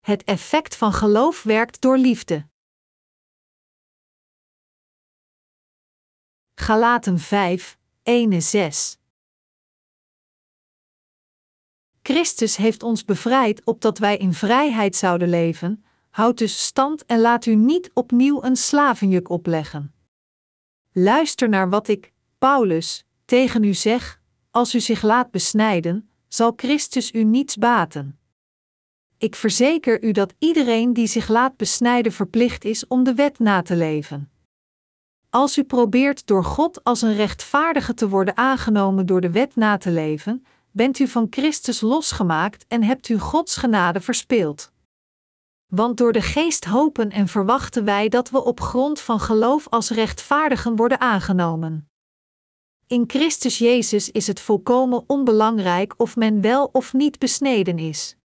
Het effect van geloof werkt door liefde. Galaten 5, 1 6 Christus heeft ons bevrijd opdat wij in vrijheid zouden leven, houd dus stand en laat u niet opnieuw een slavenjuk opleggen. Luister naar wat ik, Paulus, tegen u zeg: als u zich laat besnijden, zal Christus u niets baten. Ik verzeker u dat iedereen die zich laat besnijden verplicht is om de wet na te leven. Als u probeert door God als een rechtvaardige te worden aangenomen door de wet na te leven, bent u van Christus losgemaakt en hebt u Gods genade verspeeld. Want door de geest hopen en verwachten wij dat we op grond van geloof als rechtvaardigen worden aangenomen. In Christus Jezus is het volkomen onbelangrijk of men wel of niet besneden is.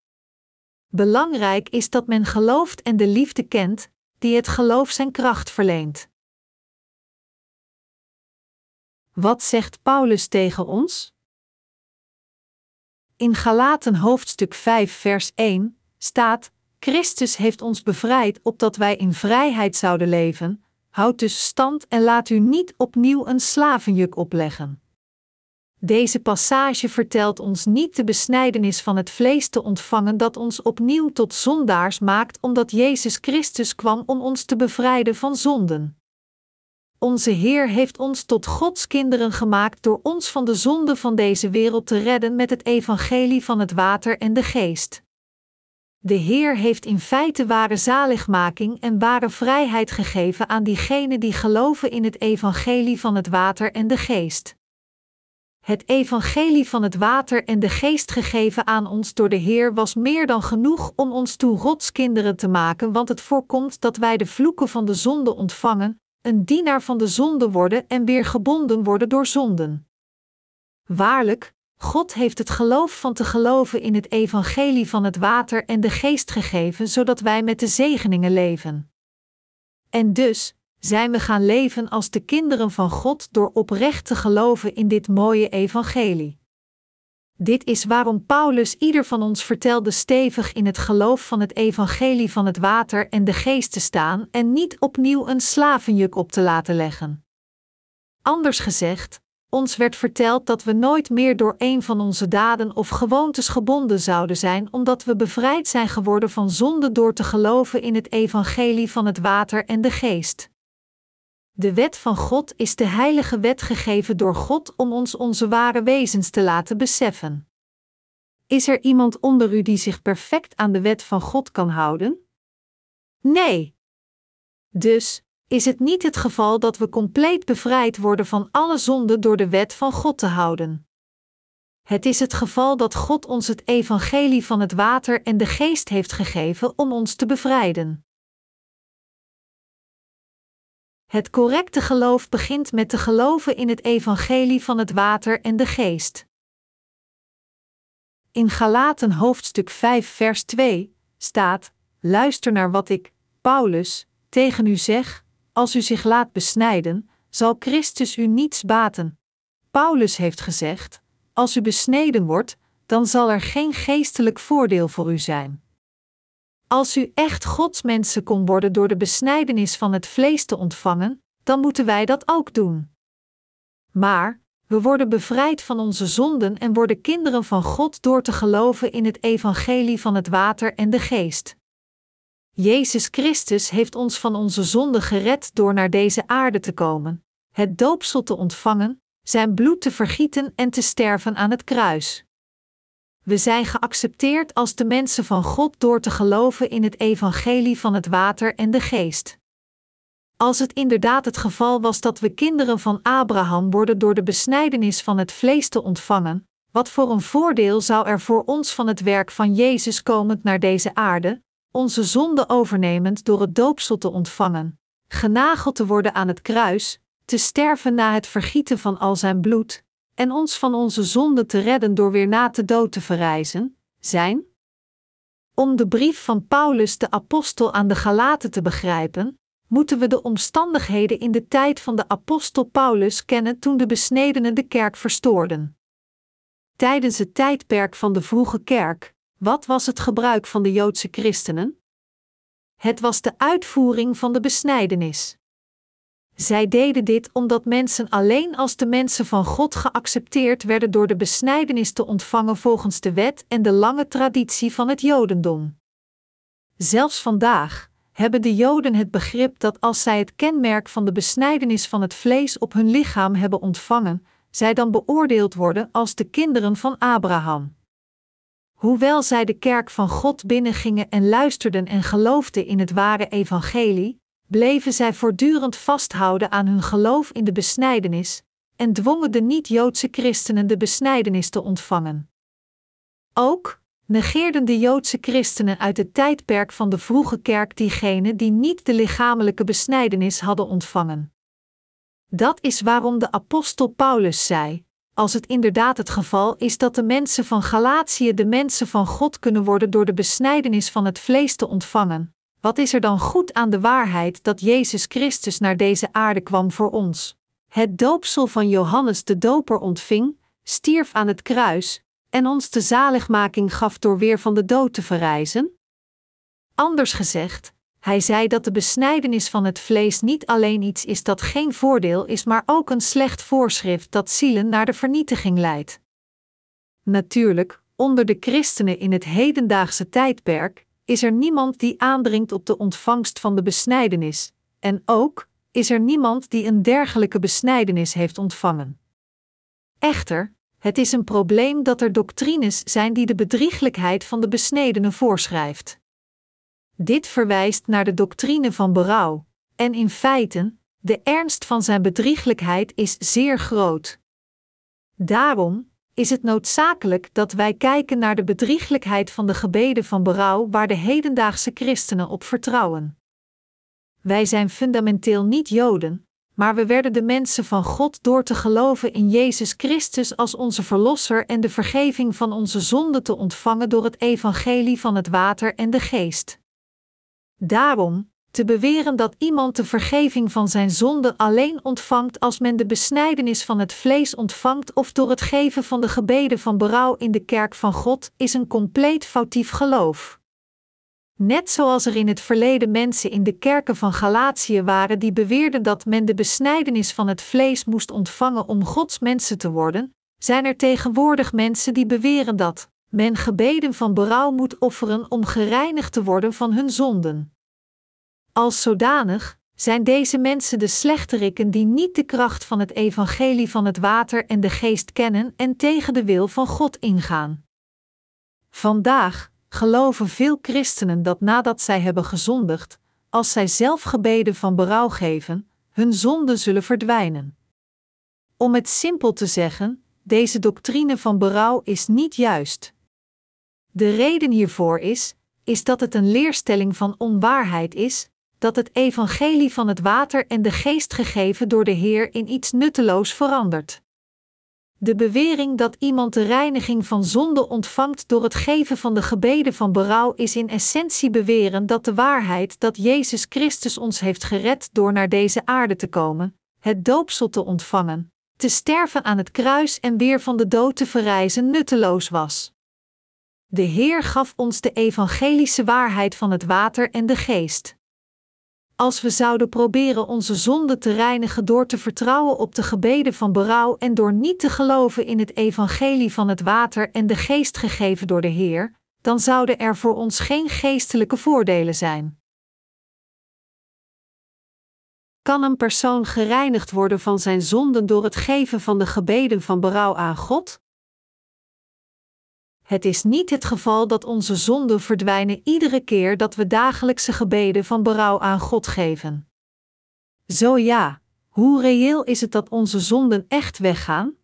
Belangrijk is dat men gelooft en de liefde kent, die het geloof zijn kracht verleent. Wat zegt Paulus tegen ons? In Galaten hoofdstuk 5 vers 1 staat: Christus heeft ons bevrijd opdat wij in vrijheid zouden leven. Houd dus stand en laat u niet opnieuw een slavenjuk opleggen. Deze passage vertelt ons niet de besnijdenis van het vlees te ontvangen dat ons opnieuw tot zondaars maakt, omdat Jezus Christus kwam om ons te bevrijden van zonden. Onze Heer heeft ons tot Gods kinderen gemaakt door ons van de zonde van deze wereld te redden met het evangelie van het water en de geest. De Heer heeft in feite ware zaligmaking en ware vrijheid gegeven aan diegenen die geloven in het evangelie van het water en de geest. Het evangelie van het water en de geest gegeven aan ons door de Heer was meer dan genoeg om ons toe rotskinderen te maken, want het voorkomt dat wij de vloeken van de zonde ontvangen, een dienaar van de zonde worden en weer gebonden worden door zonden. Waarlijk, God heeft het geloof van te geloven in het evangelie van het water en de geest gegeven, zodat wij met de zegeningen leven. En dus zijn we gaan leven als de kinderen van God door oprecht te geloven in dit mooie evangelie. Dit is waarom Paulus ieder van ons vertelde stevig in het geloof van het evangelie van het water en de geest te staan en niet opnieuw een slavenjuk op te laten leggen. Anders gezegd, ons werd verteld dat we nooit meer door een van onze daden of gewoontes gebonden zouden zijn, omdat we bevrijd zijn geworden van zonde door te geloven in het evangelie van het water en de geest. De wet van God is de heilige wet gegeven door God om ons onze ware wezens te laten beseffen. Is er iemand onder u die zich perfect aan de wet van God kan houden? Nee. Dus is het niet het geval dat we compleet bevrijd worden van alle zonde door de wet van God te houden. Het is het geval dat God ons het evangelie van het water en de geest heeft gegeven om ons te bevrijden. Het correcte geloof begint met te geloven in het evangelie van het water en de geest. In Galaten hoofdstuk 5 vers 2 staat: Luister naar wat ik, Paulus, tegen u zeg: als u zich laat besnijden, zal Christus u niets baten. Paulus heeft gezegd: Als u besneden wordt, dan zal er geen geestelijk voordeel voor u zijn. Als u echt Gods mensen kon worden door de besnijdenis van het vlees te ontvangen, dan moeten wij dat ook doen. Maar, we worden bevrijd van onze zonden en worden kinderen van God door te geloven in het evangelie van het water en de geest. Jezus Christus heeft ons van onze zonden gered door naar deze aarde te komen, het doopsel te ontvangen, zijn bloed te vergieten en te sterven aan het kruis. We zijn geaccepteerd als de mensen van God door te geloven in het evangelie van het water en de geest. Als het inderdaad het geval was dat we kinderen van Abraham worden door de besnijdenis van het vlees te ontvangen, wat voor een voordeel zou er voor ons van het werk van Jezus komend naar deze aarde, onze zonde overnemend door het doopsel te ontvangen, genageld te worden aan het kruis, te sterven na het vergieten van al zijn bloed, en ons van onze zonde te redden door weer na te dood te verrijzen, zijn? Om de brief van Paulus de apostel aan de Galaten te begrijpen, moeten we de omstandigheden in de tijd van de apostel Paulus kennen toen de besnedenen de kerk verstoorden. Tijdens het tijdperk van de vroege kerk Wat was het gebruik van de Joodse christenen? Het was de uitvoering van de besnijdenis. Zij deden dit omdat mensen alleen als de mensen van God geaccepteerd werden door de besnijdenis te ontvangen volgens de wet en de lange traditie van het Jodendom. Zelfs vandaag hebben de Joden het begrip dat als zij het kenmerk van de besnijdenis van het vlees op hun lichaam hebben ontvangen, zij dan beoordeeld worden als de kinderen van Abraham. Hoewel zij de kerk van God binnengingen en luisterden en geloofden in het ware evangelie, bleven zij voortdurend vasthouden aan hun geloof in de besnijdenis en dwongen de niet-Joodse christenen de besnijdenis te ontvangen. Ook negeerden de Joodse christenen uit het tijdperk van de vroege kerk diegenen die niet de lichamelijke besnijdenis hadden ontvangen. Dat is waarom de apostel Paulus zei: als het inderdaad het geval is dat de mensen van Galatië de mensen van God kunnen worden door de besnijdenis van het vlees te ontvangen, wat is er dan goed aan de waarheid dat Jezus Christus naar deze aarde kwam voor ons? Het doopsel van Johannes de Doper ontving, stierf aan het kruis en ons de zaligmaking gaf door weer van de dood te verrijzen? Anders gezegd, hij zei dat de besnijdenis van het vlees niet alleen iets is dat geen voordeel is, maar ook een slecht voorschrift dat zielen naar de vernietiging leidt. Natuurlijk, onder de christenen in het hedendaagse tijdperk is er niemand die aandringt op de ontvangst van de besnijdenis, en ook is er niemand die een dergelijke besnijdenis heeft ontvangen. Echter, het is een probleem dat er doctrines zijn die de bedrieglijkheid van de besnedenen voorschrijft. Dit verwijst naar de doctrine van berouw, en in feite, de ernst van zijn bedrieglijkheid is zeer groot. Daarom is het noodzakelijk dat wij kijken naar de bedrieglijkheid van de gebeden van berouw waar de hedendaagse christenen op vertrouwen. Wij zijn fundamenteel niet Joden, maar we werden de mensen van God door te geloven in Jezus Christus als onze Verlosser en de vergeving van onze zonden te ontvangen door het evangelie van het water en de geest. Daarom, te beweren dat iemand de vergeving van zijn zonde alleen ontvangt als men de besnijdenis van het vlees ontvangt of door het geven van de gebeden van berouw in de kerk van God, is een compleet foutief geloof. Net zoals er in het verleden mensen in de kerken van Galatië waren die beweerden dat men de besnijdenis van het vlees moest ontvangen om Gods mensen te worden, zijn er tegenwoordig mensen die beweren dat men gebeden van berouw moet offeren om gereinigd te worden van hun zonden. Als zodanig zijn deze mensen de slechterikken die niet de kracht van het evangelie van het water en de geest kennen en tegen de wil van God ingaan. Vandaag geloven veel christenen dat nadat zij hebben gezondigd, als zij zelf gebeden van berouw geven, hun zonden zullen verdwijnen. Om het simpel te zeggen, deze doctrine van berouw is niet juist. De reden hiervoor is, is dat het een leerstelling van onwaarheid is, dat het evangelie van het water en de geest gegeven door de Heer in iets nutteloos verandert. De bewering dat iemand de reiniging van zonde ontvangt door het geven van de gebeden van berouw is in essentie beweren dat de waarheid dat Jezus Christus ons heeft gered door naar deze aarde te komen, het doopsel te ontvangen, te sterven aan het kruis en weer van de dood te verrijzen nutteloos was. De Heer gaf ons de evangelische waarheid van het water en de geest. Als we zouden proberen onze zonde te reinigen door te vertrouwen op de gebeden van berouw en door niet te geloven in het evangelie van het water en de geest gegeven door de Heer, dan zouden er voor ons geen geestelijke voordelen zijn. Kan een persoon gereinigd worden van zijn zonden door het geven van de gebeden van berouw aan God? Het is niet het geval dat onze zonden verdwijnen iedere keer dat we dagelijkse gebeden van berouw aan God geven. Zo ja, hoe reëel is het dat onze zonden echt weggaan?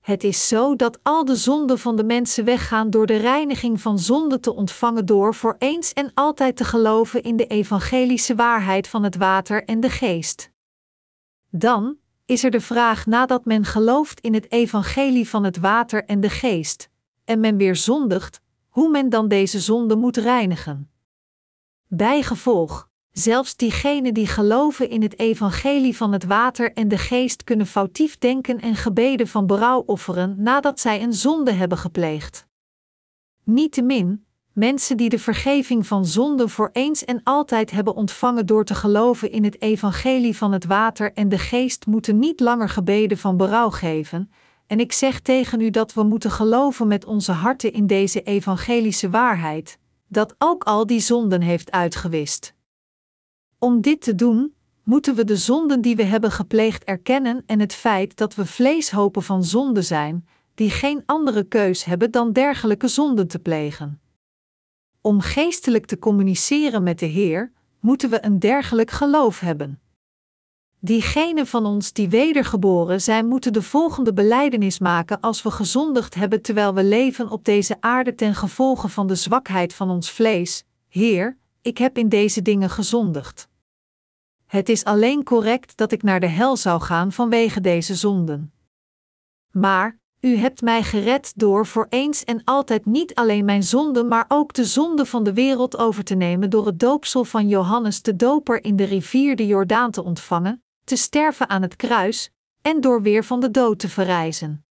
Het is zo dat al de zonden van de mensen weggaan door de reiniging van zonde te ontvangen door voor eens en altijd te geloven in de evangelische waarheid van het water en de geest. Dan is er de vraag nadat men gelooft in het evangelie van het water en de geest en men weer zondigt, hoe men dan deze zonde moet reinigen. Bijgevolg, zelfs diegenen die geloven in het evangelie van het water en de geest kunnen foutief denken en gebeden van berouw offeren nadat zij een zonde hebben gepleegd. Niettemin, mensen die de vergeving van zonden voor eens en altijd hebben ontvangen door te geloven in het evangelie van het water en de geest, moeten niet langer gebeden van berouw geven. En ik zeg tegen u dat we moeten geloven met onze harten in deze evangelische waarheid, dat ook al die zonden heeft uitgewist. Om dit te doen, moeten we de zonden die we hebben gepleegd erkennen en het feit dat we vleeshopen van zonde zijn, die geen andere keus hebben dan dergelijke zonden te plegen. Om geestelijk te communiceren met de Heer, moeten we een dergelijk geloof hebben. Diegenen van ons die wedergeboren zijn, moeten de volgende beleidenis maken als we gezondigd hebben terwijl we leven op deze aarde ten gevolge van de zwakheid van ons vlees: Heer, ik heb in deze dingen gezondigd. Het is alleen correct dat ik naar de hel zou gaan vanwege deze zonden. Maar, u hebt mij gered door voor eens en altijd niet alleen mijn zonde, maar ook de zonde van de wereld over te nemen door het doopsel van Johannes de Doper in de rivier de Jordaan te ontvangen, te sterven aan het kruis en door weer van de dood te verrijzen.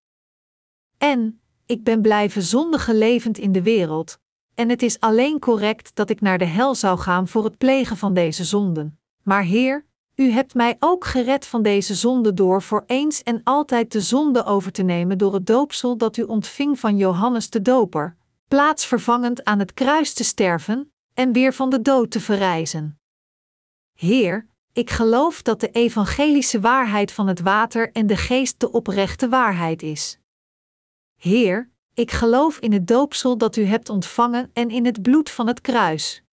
En, ik ben blijven zondige levend in de wereld, en het is alleen correct dat ik naar de hel zou gaan voor het plegen van deze zonden. Maar Heer, u hebt mij ook gered van deze zonde door voor eens en altijd de zonde over te nemen door het doopsel dat u ontving van Johannes de Doper, plaatsvervangend aan het kruis te sterven en weer van de dood te verrijzen. Heer, ik geloof dat de evangelische waarheid van het water en de geest de oprechte waarheid is. Heer, ik geloof in het doopsel dat u hebt ontvangen en in het bloed van het kruis.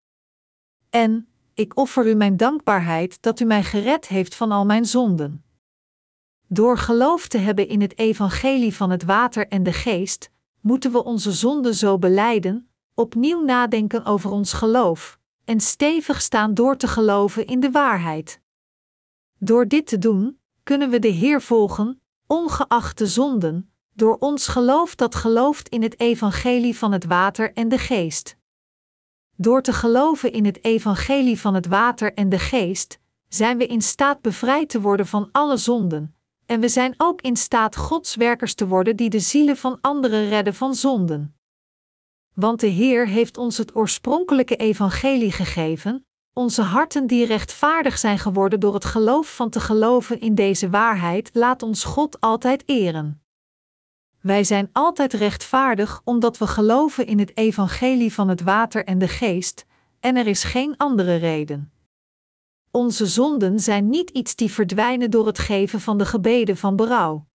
En, ik offer u mijn dankbaarheid dat u mij gered heeft van al mijn zonden. Door geloof te hebben in het evangelie van het water en de geest, moeten we onze zonden zo beleiden, opnieuw nadenken over ons geloof, en stevig staan door te geloven in de waarheid. Door dit te doen, kunnen we de Heer volgen, ongeacht de zonden, door ons geloof dat gelooft in het evangelie van het water en de geest. Door te geloven in het evangelie van het water en de geest, zijn we in staat bevrijd te worden van alle zonden, en we zijn ook in staat Gods werkers te worden die de zielen van anderen redden van zonden. Want de Heer heeft ons het oorspronkelijke evangelie gegeven, onze harten die rechtvaardig zijn geworden door het geloof van te geloven in deze waarheid, laat ons God altijd eren. Wij zijn altijd rechtvaardig omdat we geloven in het evangelie van het water en de geest, en er is geen andere reden. Onze zonden zijn niet iets die verdwijnen door het geven van de gebeden van berouw.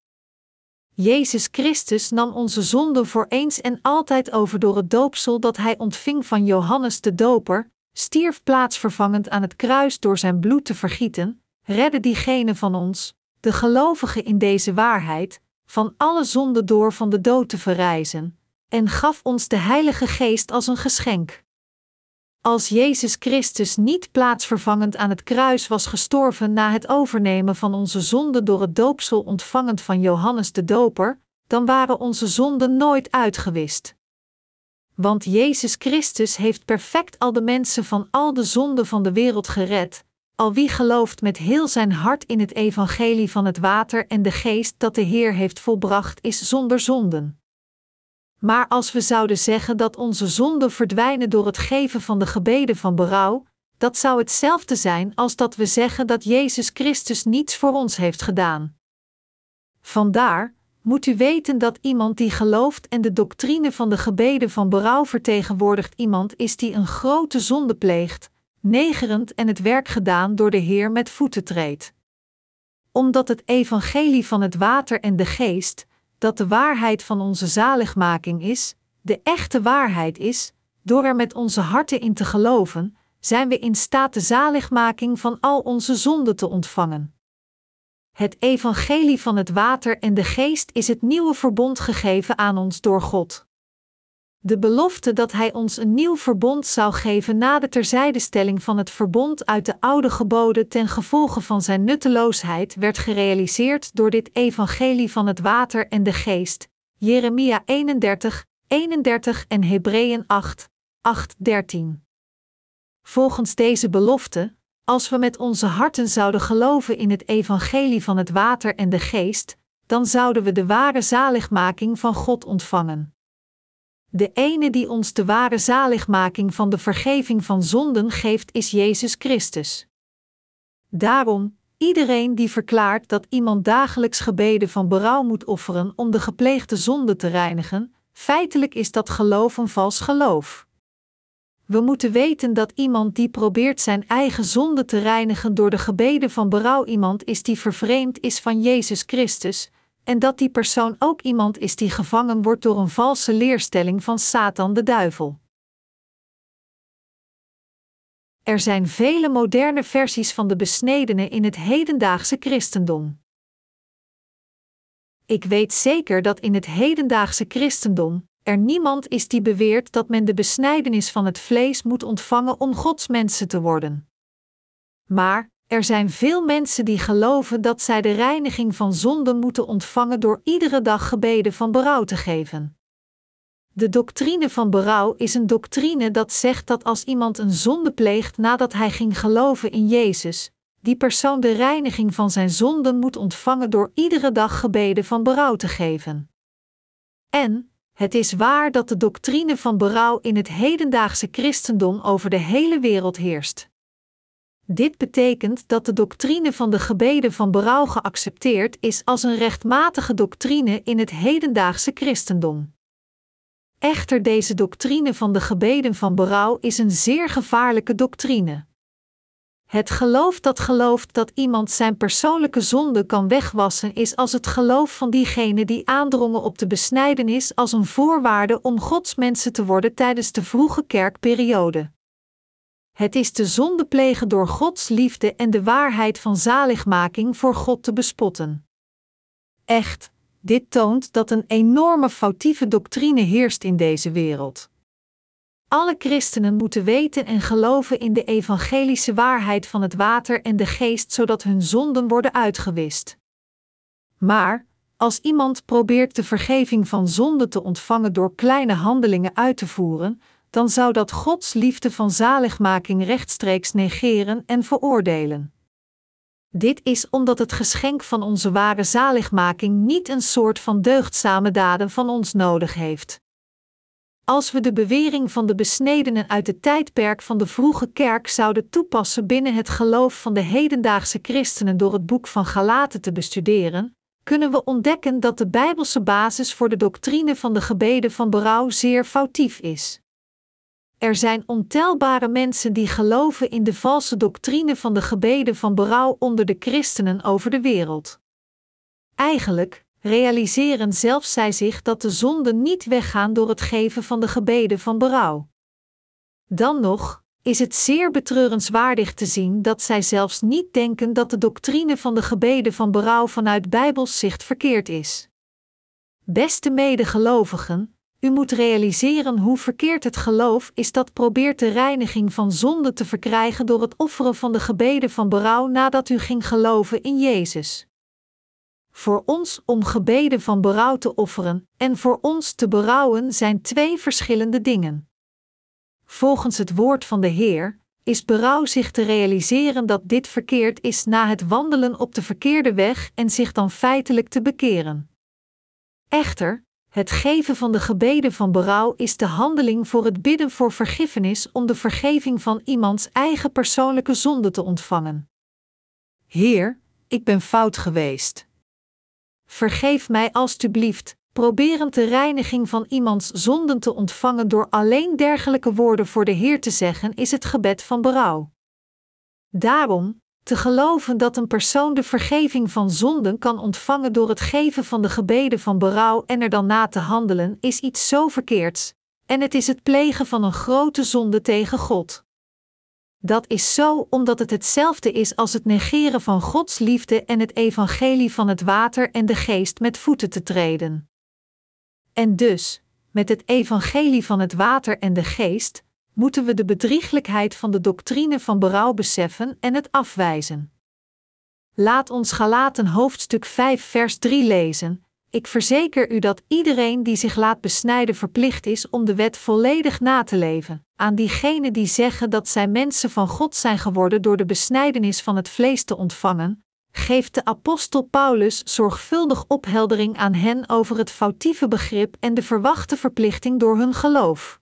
Jezus Christus nam onze zonden voor eens en altijd over door het doopsel dat hij ontving van Johannes de Doper, stierf plaatsvervangend aan het kruis door zijn bloed te vergieten, redde diegenen van ons, de gelovigen in deze waarheid, van alle zonden door van de dood te verrijzen, en gaf ons de Heilige Geest als een geschenk. Als Jezus Christus niet plaatsvervangend aan het kruis was gestorven na het overnemen van onze zonden door het doopsel ontvangend van Johannes de Doper, dan waren onze zonden nooit uitgewist. Want Jezus Christus heeft perfect al de mensen van al de zonden van de wereld gered, al wie gelooft met heel zijn hart in het evangelie van het water en de geest dat de Heer heeft volbracht, is zonder zonden. Maar als we zouden zeggen dat onze zonden verdwijnen door het geven van de gebeden van berouw, dat zou hetzelfde zijn als dat we zeggen dat Jezus Christus niets voor ons heeft gedaan. Vandaar moet u weten dat iemand die gelooft en de doctrine van de gebeden van berouw vertegenwoordigt iemand is die een grote zonde pleegt, negerend en het werk gedaan door de Heer met voeten treedt. Omdat het evangelie van het water en de geest, dat de waarheid van onze zaligmaking is, de echte waarheid is, door er met onze harten in te geloven, zijn we in staat de zaligmaking van al onze zonden te ontvangen. Het evangelie van het water en de geest is het nieuwe verbond gegeven aan ons door God. De belofte dat Hij ons een nieuw verbond zou geven na de terzijdestelling van het verbond uit de oude geboden ten gevolge van zijn nutteloosheid werd gerealiseerd door dit evangelie van het water en de geest. Jeremia 31, 31 en Hebreeën 8, 8, 13. Volgens deze belofte, als we met onze harten zouden geloven in het evangelie van het water en de geest, dan zouden we de ware zaligmaking van God ontvangen. De ene die ons de ware zaligmaking van de vergeving van zonden geeft, is Jezus Christus. Daarom, iedereen die verklaart dat iemand dagelijks gebeden van berouw moet offeren om de gepleegde zonde te reinigen, feitelijk is dat geloof een vals geloof. We moeten weten dat iemand die probeert zijn eigen zonde te reinigen door de gebeden van berouw iemand is die vervreemd is van Jezus Christus, en dat die persoon ook iemand is die gevangen wordt door een valse leerstelling van Satan de duivel. Er zijn vele moderne versies van de besnedenen in het hedendaagse christendom. Ik weet zeker dat in het hedendaagse christendom er niemand is die beweert dat men de besnijdenis van het vlees moet ontvangen om Gods mensen te worden. Maar er zijn veel mensen die geloven dat zij de reiniging van zonden moeten ontvangen door iedere dag gebeden van berouw te geven. De doctrine van berouw is een doctrine dat zegt dat als iemand een zonde pleegt nadat hij ging geloven in Jezus, die persoon de reiniging van zijn zonden moet ontvangen door iedere dag gebeden van berouw te geven. En, het is waar dat de doctrine van berouw in het hedendaagse christendom over de hele wereld heerst. Dit betekent dat de doctrine van de gebeden van berouw geaccepteerd is als een rechtmatige doctrine in het hedendaagse christendom. Echter, deze doctrine van de gebeden van berouw is een zeer gevaarlijke doctrine. Het geloof dat gelooft dat iemand zijn persoonlijke zonde kan wegwassen, is als het geloof van diegenen die aandrongen op de besnijdenis als een voorwaarde om Gods mensen te worden tijdens de vroege kerkperiode. Het is de zonde plegen door Gods liefde en de waarheid van zaligmaking voor God te bespotten. Echt, dit toont dat een enorme foutieve doctrine heerst in deze wereld. Alle christenen moeten weten en geloven in de evangelische waarheid van het water en de geest, zodat hun zonden worden uitgewist. Maar, als iemand probeert de vergeving van zonde te ontvangen door kleine handelingen uit te voeren, dan zou dat Gods liefde van zaligmaking rechtstreeks negeren en veroordelen. Dit is omdat het geschenk van onze ware zaligmaking niet een soort van deugdzame daden van ons nodig heeft. Als we de bewering van de besnedenen uit het tijdperk van de vroege kerk zouden toepassen binnen het geloof van de hedendaagse christenen door het boek van Galaten te bestuderen, kunnen we ontdekken dat de Bijbelse basis voor de doctrine van de gebeden van berouw zeer foutief is. Er zijn ontelbare mensen die geloven in de valse doctrine van de gebeden van berouw onder de christenen over de wereld. Eigenlijk realiseren zelfs zij zich dat de zonden niet weggaan door het geven van de gebeden van berouw. Dan nog is het zeer betreurenswaardig te zien dat zij zelfs niet denken dat de doctrine van de gebeden van berouw vanuit Bijbels zicht verkeerd is. Beste medegelovigen, u moet realiseren hoe verkeerd het geloof is dat probeert de reiniging van zonde te verkrijgen door het offeren van de gebeden van berouw nadat u ging geloven in Jezus. Voor ons om gebeden van berouw te offeren en voor ons te berouwen zijn twee verschillende dingen. Volgens het woord van de Heer is berouw zich te realiseren dat dit verkeerd is na het wandelen op de verkeerde weg en zich dan feitelijk te bekeren. Echter, het geven van de gebeden van berouw is de handeling voor het bidden voor vergiffenis om de vergeving van iemands eigen persoonlijke zonde te ontvangen. Heer, ik ben fout geweest. Vergeef mij alstublieft, proberend de reiniging van iemands zonden te ontvangen door alleen dergelijke woorden voor de Heer te zeggen, is het gebed van berouw. Daarom, te geloven dat een persoon de vergeving van zonden kan ontvangen door het geven van de gebeden van berouw en er dan na te handelen, is iets zo verkeerds, en het is het plegen van een grote zonde tegen God. Dat is zo omdat het hetzelfde is als het negeren van Gods liefde en het evangelie van het water en de geest met voeten te treden. En dus, met het evangelie van het water en de geest, moeten we de bedrieglijkheid van de doctrine van berouw beseffen en het afwijzen. Laat ons Galaten hoofdstuk 5 vers 3 lezen, ik verzeker u dat iedereen die zich laat besnijden verplicht is om de wet volledig na te leven. Aan diegenen die zeggen dat zij mensen van God zijn geworden door de besnijdenis van het vlees te ontvangen, geeft de apostel Paulus zorgvuldig opheldering aan hen over het foutieve begrip en de verwachte verplichting door hun geloof.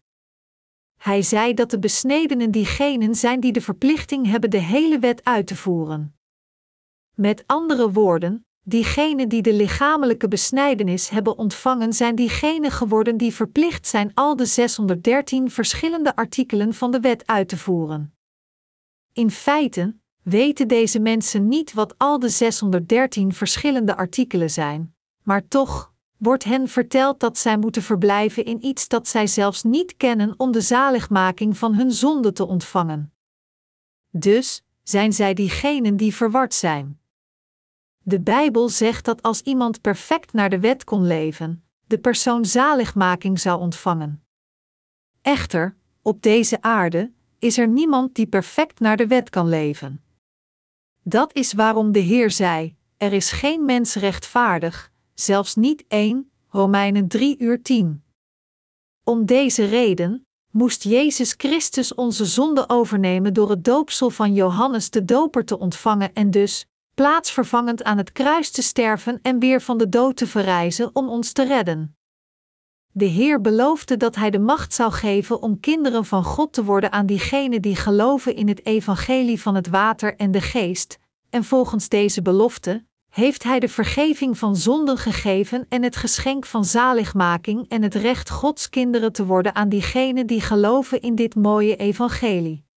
Hij zei dat de besnedenen diegenen zijn die de verplichting hebben de hele wet uit te voeren. Met andere woorden, diegenen die de lichamelijke besnijdenis hebben ontvangen zijn diegenen geworden die verplicht zijn al de 613 verschillende artikelen van de wet uit te voeren. In feite weten deze mensen niet wat al de 613 verschillende artikelen zijn, maar toch wordt hen verteld dat zij moeten verblijven in iets dat zij zelfs niet kennen om de zaligmaking van hun zonde te ontvangen. Dus zijn zij diegenen die verward zijn. De Bijbel zegt dat als iemand perfect naar de wet kon leven, de persoon zaligmaking zou ontvangen. Echter, op deze aarde is er niemand die perfect naar de wet kan leven. Dat is waarom de Heer zei: Er is geen mens rechtvaardig, zelfs niet één, Romeinen 3 uur 10. Om deze reden moest Jezus Christus onze zonde overnemen door het doopsel van Johannes de Doper te ontvangen en dus, plaatsvervangend aan het kruis te sterven en weer van de dood te verrijzen om ons te redden. De Heer beloofde dat Hij de macht zou geven om kinderen van God te worden aan diegenen die geloven in het evangelie van het water en de geest, en volgens deze belofte heeft Hij de vergeving van zonden gegeven en het geschenk van zaligmaking en het recht Gods kinderen te worden aan diegenen die geloven in dit mooie evangelie.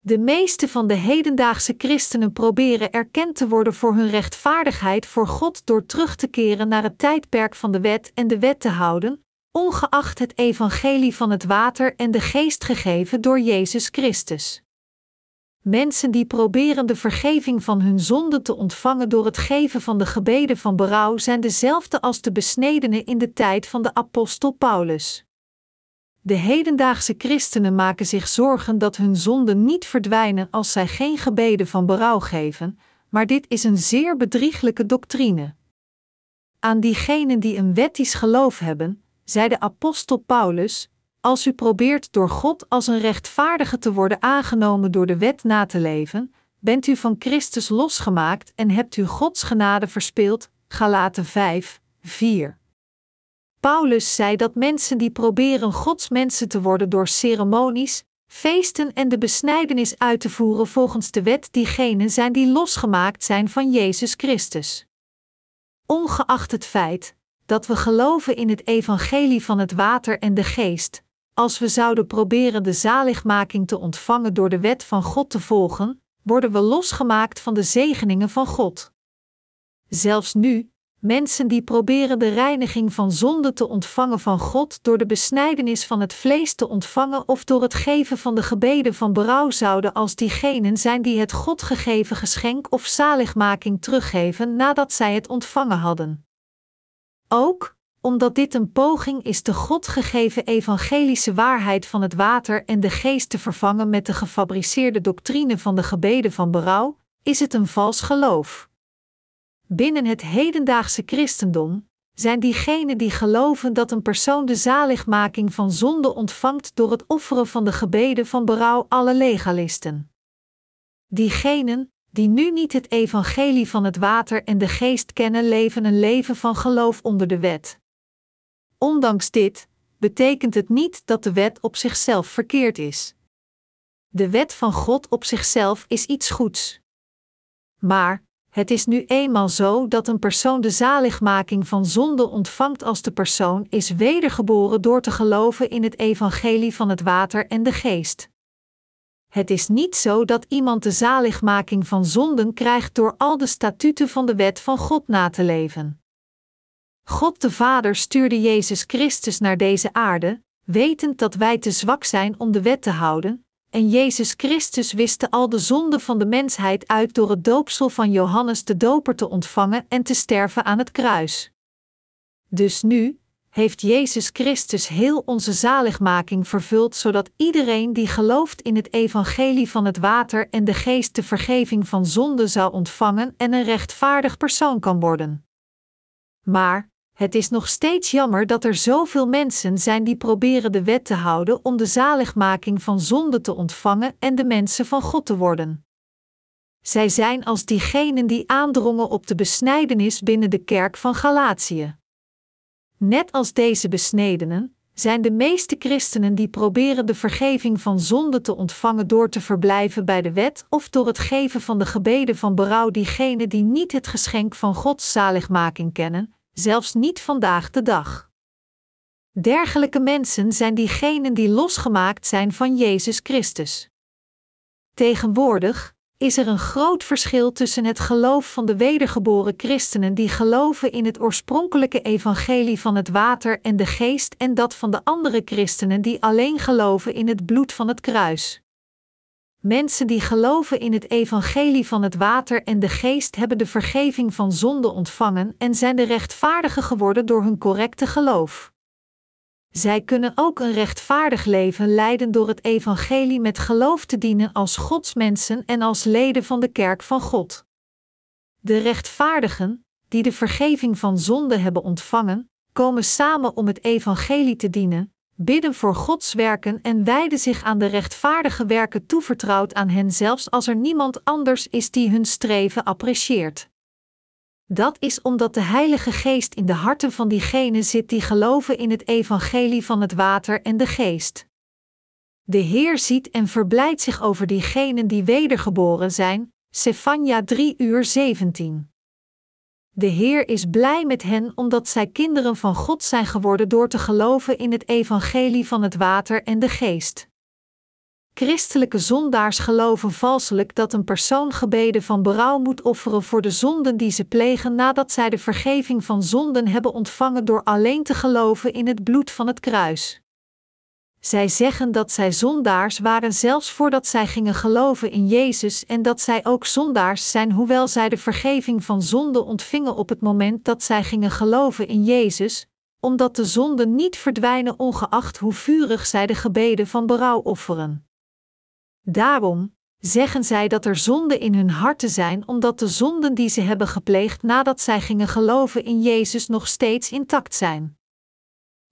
De meeste van de hedendaagse christenen proberen erkend te worden voor hun rechtvaardigheid voor God door terug te keren naar het tijdperk van de wet en de wet te houden, ongeacht het evangelie van het water en de geest gegeven door Jezus Christus. Mensen die proberen de vergeving van hun zonden te ontvangen door het geven van de gebeden van berouw zijn dezelfde als de besnedenen in de tijd van de apostel Paulus. De hedendaagse christenen maken zich zorgen dat hun zonden niet verdwijnen als zij geen gebeden van berouw geven, maar dit is een zeer bedrieglijke doctrine. Aan diegenen die een wettisch geloof hebben, zei de apostel Paulus: Als u probeert door God als een rechtvaardige te worden aangenomen door de wet na te leven, bent u van Christus losgemaakt en hebt u Gods genade verspeeld. Galaten 5, 4. Paulus zei dat mensen die proberen Gods mensen te worden door ceremonies, feesten en de besnijdenis uit te voeren volgens de wet diegenen zijn die losgemaakt zijn van Jezus Christus. Ongeacht het feit dat we geloven in het evangelie van het water en de geest, als we zouden proberen de zaligmaking te ontvangen door de wet van God te volgen, worden we losgemaakt van de zegeningen van God. Zelfs nu, mensen die proberen de reiniging van zonde te ontvangen van God door de besnijdenis van het vlees te ontvangen of door het geven van de gebeden van berouw zouden als diegenen zijn die het God gegeven geschenk of zaligmaking teruggeven nadat zij het ontvangen hadden. Ook, omdat dit een poging is de God gegeven evangelische waarheid van het water en de geest te vervangen met de gefabriceerde doctrine van de gebeden van berouw, is het een vals geloof. Binnen het hedendaagse christendom zijn diegenen die geloven dat een persoon de zaligmaking van zonde ontvangt door het offeren van de gebeden van berouw alle legalisten. Diegenen die nu niet het evangelie van het water en de geest kennen, leven een leven van geloof onder de wet. Ondanks dit betekent het niet dat de wet op zichzelf verkeerd is. De wet van God op zichzelf is iets goeds. Maar het is nu eenmaal zo dat een persoon de zaligmaking van zonde ontvangt als de persoon is wedergeboren door te geloven in het evangelie van het water en de geest. Het is niet zo dat iemand de zaligmaking van zonden krijgt door al de statuten van de wet van God na te leven. God de Vader stuurde Jezus Christus naar deze aarde, wetend dat wij te zwak zijn om de wet te houden, en Jezus Christus wiste al de zonden van de mensheid uit door het doopsel van Johannes de Doper te ontvangen en te sterven aan het kruis. Dus nu heeft Jezus Christus heel onze zaligmaking vervuld, zodat iedereen die gelooft in het evangelie van het water en de geest de vergeving van zonde zou ontvangen en een rechtvaardig persoon kan worden. Maar het is nog steeds jammer dat er zoveel mensen zijn die proberen de wet te houden om de zaligmaking van zonde te ontvangen en de mensen van God te worden. Zij zijn als diegenen die aandrongen op de besnijdenis binnen de kerk van Galatië. Net als deze besnedenen, zijn de meeste christenen die proberen de vergeving van zonde te ontvangen door te verblijven bij de wet of door het geven van de gebeden van berouw diegenen die niet het geschenk van Gods zaligmaking kennen, zelfs niet vandaag de dag. Dergelijke mensen zijn diegenen die losgemaakt zijn van Jezus Christus. Tegenwoordig is er een groot verschil tussen het geloof van de wedergeboren christenen die geloven in het oorspronkelijke evangelie van het water en de geest en dat van de andere christenen die alleen geloven in het bloed van het kruis. Mensen die geloven in het evangelie van het water en de geest hebben de vergeving van zonde ontvangen en zijn de rechtvaardigen geworden door hun correcte geloof. Zij kunnen ook een rechtvaardig leven leiden door het evangelie met geloof te dienen als godsmensen en als leden van de kerk van God. De rechtvaardigen, die de vergeving van zonde hebben ontvangen, komen samen om het evangelie te dienen, bidden voor Gods werken en wijden zich aan de rechtvaardige werken toevertrouwd aan hen zelfs als er niemand anders is die hun streven apprecieert. Dat is omdat de Heilige Geest in de harten van diegenen zit die geloven in het evangelie van het water en de geest. De Heer ziet en verblijdt zich over diegenen die wedergeboren zijn, Sefania 3 uur 17. De Heer is blij met hen omdat zij kinderen van God zijn geworden door te geloven in het evangelie van het water en de geest. Christelijke zondaars geloven valselijk dat een persoon gebeden van berouw moet offeren voor de zonden die ze plegen nadat zij de vergeving van zonden hebben ontvangen door alleen te geloven in het bloed van het kruis. Zij zeggen dat zij zondaars waren zelfs voordat zij gingen geloven in Jezus en dat zij ook zondaars zijn hoewel zij de vergeving van zonden ontvingen op het moment dat zij gingen geloven in Jezus, omdat de zonden niet verdwijnen ongeacht hoe vurig zij de gebeden van berouw offeren. Daarom zeggen zij dat er zonden in hun harten zijn, omdat de zonden die ze hebben gepleegd nadat zij gingen geloven in Jezus nog steeds intact zijn.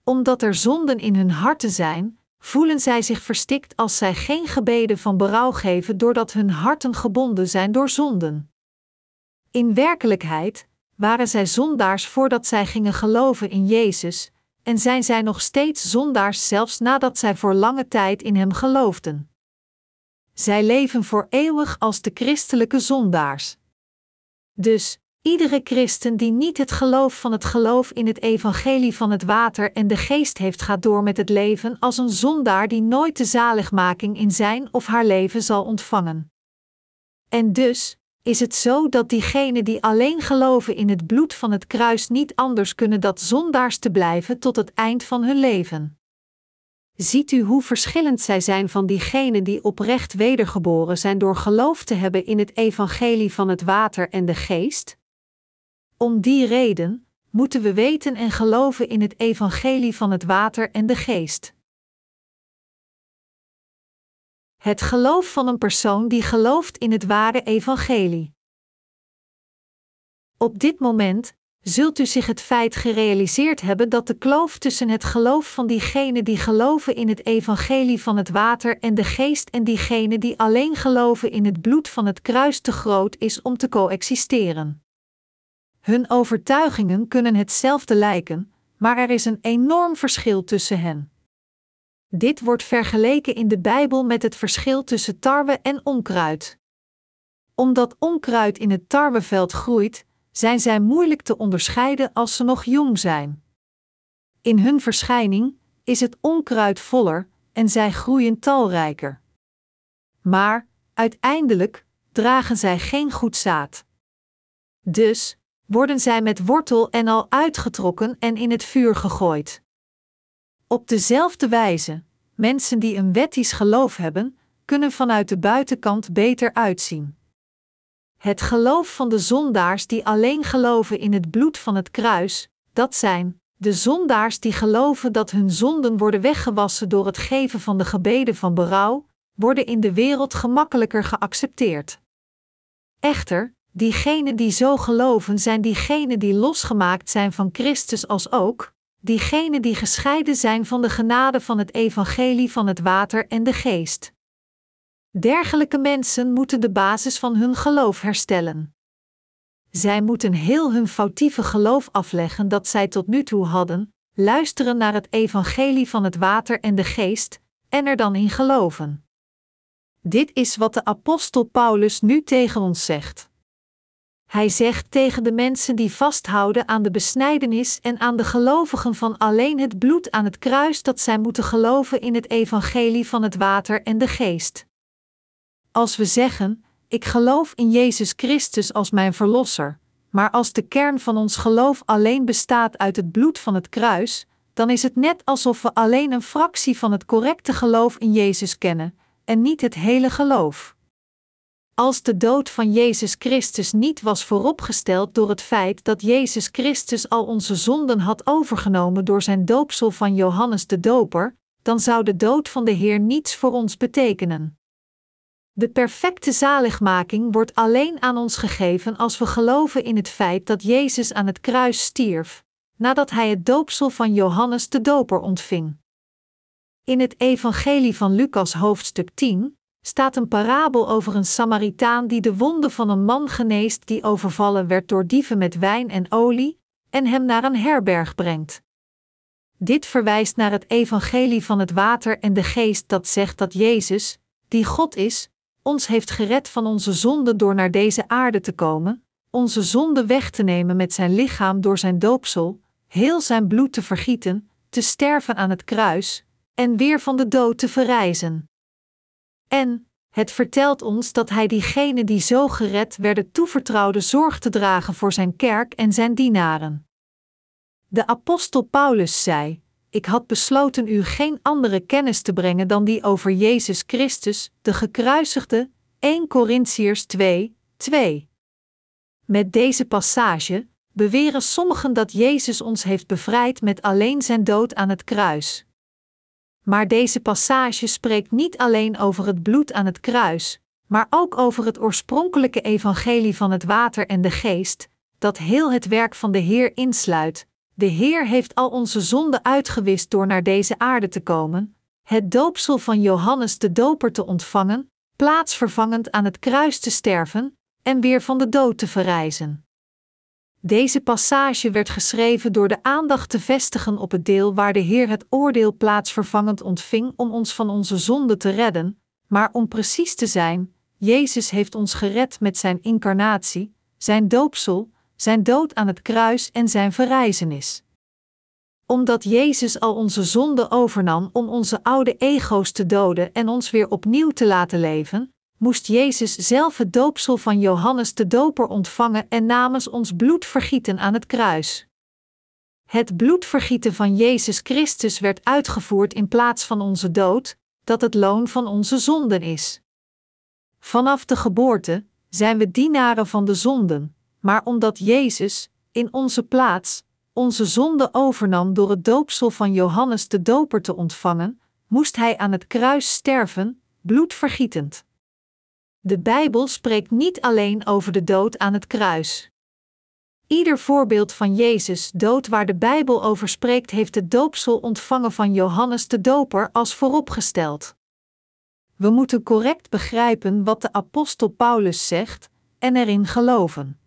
Omdat er zonden in hun harten zijn, voelen zij zich verstikt als zij geen gebeden van berouw geven doordat hun harten gebonden zijn door zonden. In werkelijkheid waren zij zondaars voordat zij gingen geloven in Jezus, en zijn zij nog steeds zondaars zelfs nadat zij voor lange tijd in Hem geloofden. Zij leven voor eeuwig als de christelijke zondaars. Dus, iedere christen die niet het geloof van het geloof in het evangelie van het water en de geest heeft, gaat door met het leven als een zondaar die nooit de zaligmaking in zijn of haar leven zal ontvangen. En dus is het zo dat diegenen die alleen geloven in het bloed van het kruis niet anders kunnen dan zondaars te blijven tot het eind van hun leven. Ziet u hoe verschillend zij zijn van diegenen die oprecht wedergeboren zijn door geloof te hebben in het evangelie van het water en de geest? Om die reden moeten we weten en geloven in het evangelie van het water en de geest. Het geloof van een persoon die gelooft in het ware evangelie. Op dit moment zult u zich het feit gerealiseerd hebben dat de kloof tussen het geloof van diegenen die geloven in het evangelie van het water en de geest en diegenen die alleen geloven in het bloed van het kruis te groot is om te coexisteren. Hun overtuigingen kunnen hetzelfde lijken, maar er is een enorm verschil tussen hen. Dit wordt vergeleken in de Bijbel met het verschil tussen tarwe en onkruid. Omdat onkruid in het tarweveld groeit, zijn zij moeilijk te onderscheiden als ze nog jong zijn. In hun verschijning is het onkruid voller en zij groeien talrijker. Maar uiteindelijk dragen zij geen goed zaad. Dus worden zij met wortel en al uitgetrokken en in het vuur gegooid. Op dezelfde wijze, mensen die een wettisch geloof hebben, kunnen vanuit de buitenkant beter uitzien. Het geloof van de zondaars die alleen geloven in het bloed van het kruis, dat zijn de zondaars die geloven dat hun zonden worden weggewassen door het geven van de gebeden van berouw, worden in de wereld gemakkelijker geaccepteerd. Echter, diegenen die zo geloven zijn diegenen die losgemaakt zijn van Christus als ook, diegenen die gescheiden zijn van de genade van het evangelie van het water en de geest. Dergelijke mensen moeten de basis van hun geloof herstellen. Zij moeten heel hun foutieve geloof afleggen dat zij tot nu toe hadden, luisteren naar het evangelie van het water en de geest, en er dan in geloven. Dit is wat de apostel Paulus nu tegen ons zegt. Hij zegt tegen de mensen die vasthouden aan de besnijdenis en aan de gelovigen van alleen het bloed aan het kruis dat zij moeten geloven in het evangelie van het water en de geest. Als we zeggen: Ik geloof in Jezus Christus als mijn verlosser, maar als de kern van ons geloof alleen bestaat uit het bloed van het kruis, dan is het net alsof we alleen een fractie van het correcte geloof in Jezus kennen, en niet het hele geloof. Als de dood van Jezus Christus niet was vooropgesteld door het feit dat Jezus Christus al onze zonden had overgenomen door zijn doopsel van Johannes de Doper, dan zou de dood van de Heer niets voor ons betekenen. De perfecte zaligmaking wordt alleen aan ons gegeven als we geloven in het feit dat Jezus aan het kruis stierf, nadat hij het doopsel van Johannes de Doper ontving. In het Evangelie van Lucas hoofdstuk 10 staat een parabel over een Samaritaan die de wonden van een man geneest die overvallen werd door dieven met wijn en olie, en hem naar een herberg brengt. Dit verwijst naar het Evangelie van het water en de geest dat zegt dat Jezus, die God is, ons heeft gered van onze zonden door naar deze aarde te komen, onze zonde weg te nemen met zijn lichaam door zijn doopsel, heel zijn bloed te vergieten, te sterven aan het kruis, en weer van de dood te verrijzen. En het vertelt ons dat hij diegenen die zo gered werden toevertrouwde zorg te dragen voor zijn kerk en zijn dienaren. De apostel Paulus zei: Ik had besloten u geen andere kennis te brengen dan die over Jezus Christus, de gekruisigde, 1 Corinthiërs 2, 2. Met deze passage beweren sommigen dat Jezus ons heeft bevrijd met alleen zijn dood aan het kruis. Maar deze passage spreekt niet alleen over het bloed aan het kruis, maar ook over het oorspronkelijke evangelie van het water en de geest, dat heel het werk van de Heer insluit. De Heer heeft al onze zonden uitgewist door naar deze aarde te komen, het doopsel van Johannes de Doper te ontvangen, plaatsvervangend aan het kruis te sterven en weer van de dood te verrijzen. Deze passage werd geschreven door de aandacht te vestigen op het deel waar de Heer het oordeel plaatsvervangend ontving om ons van onze zonde te redden, maar om precies te zijn, Jezus heeft ons gered met zijn incarnatie, zijn doopsel, zijn dood aan het kruis en zijn verrijzenis. Omdat Jezus al onze zonde overnam om onze oude ego's te doden en ons weer opnieuw te laten leven, moest Jezus zelf het doopsel van Johannes de Doper ontvangen en namens ons bloed vergieten aan het kruis. Het bloedvergieten van Jezus Christus werd uitgevoerd in plaats van onze dood, dat het loon van onze zonden is. Vanaf de geboorte zijn we dienaren van de zonden, maar omdat Jezus, in onze plaats, onze zonde overnam door het doopsel van Johannes de Doper te ontvangen, moest hij aan het kruis sterven, bloedvergietend. De Bijbel spreekt niet alleen over de dood aan het kruis. Ieder voorbeeld van Jezus dood waar de Bijbel over spreekt, heeft het doopsel ontvangen van Johannes de Doper als vooropgesteld. We moeten correct begrijpen wat de apostel Paulus zegt en erin geloven.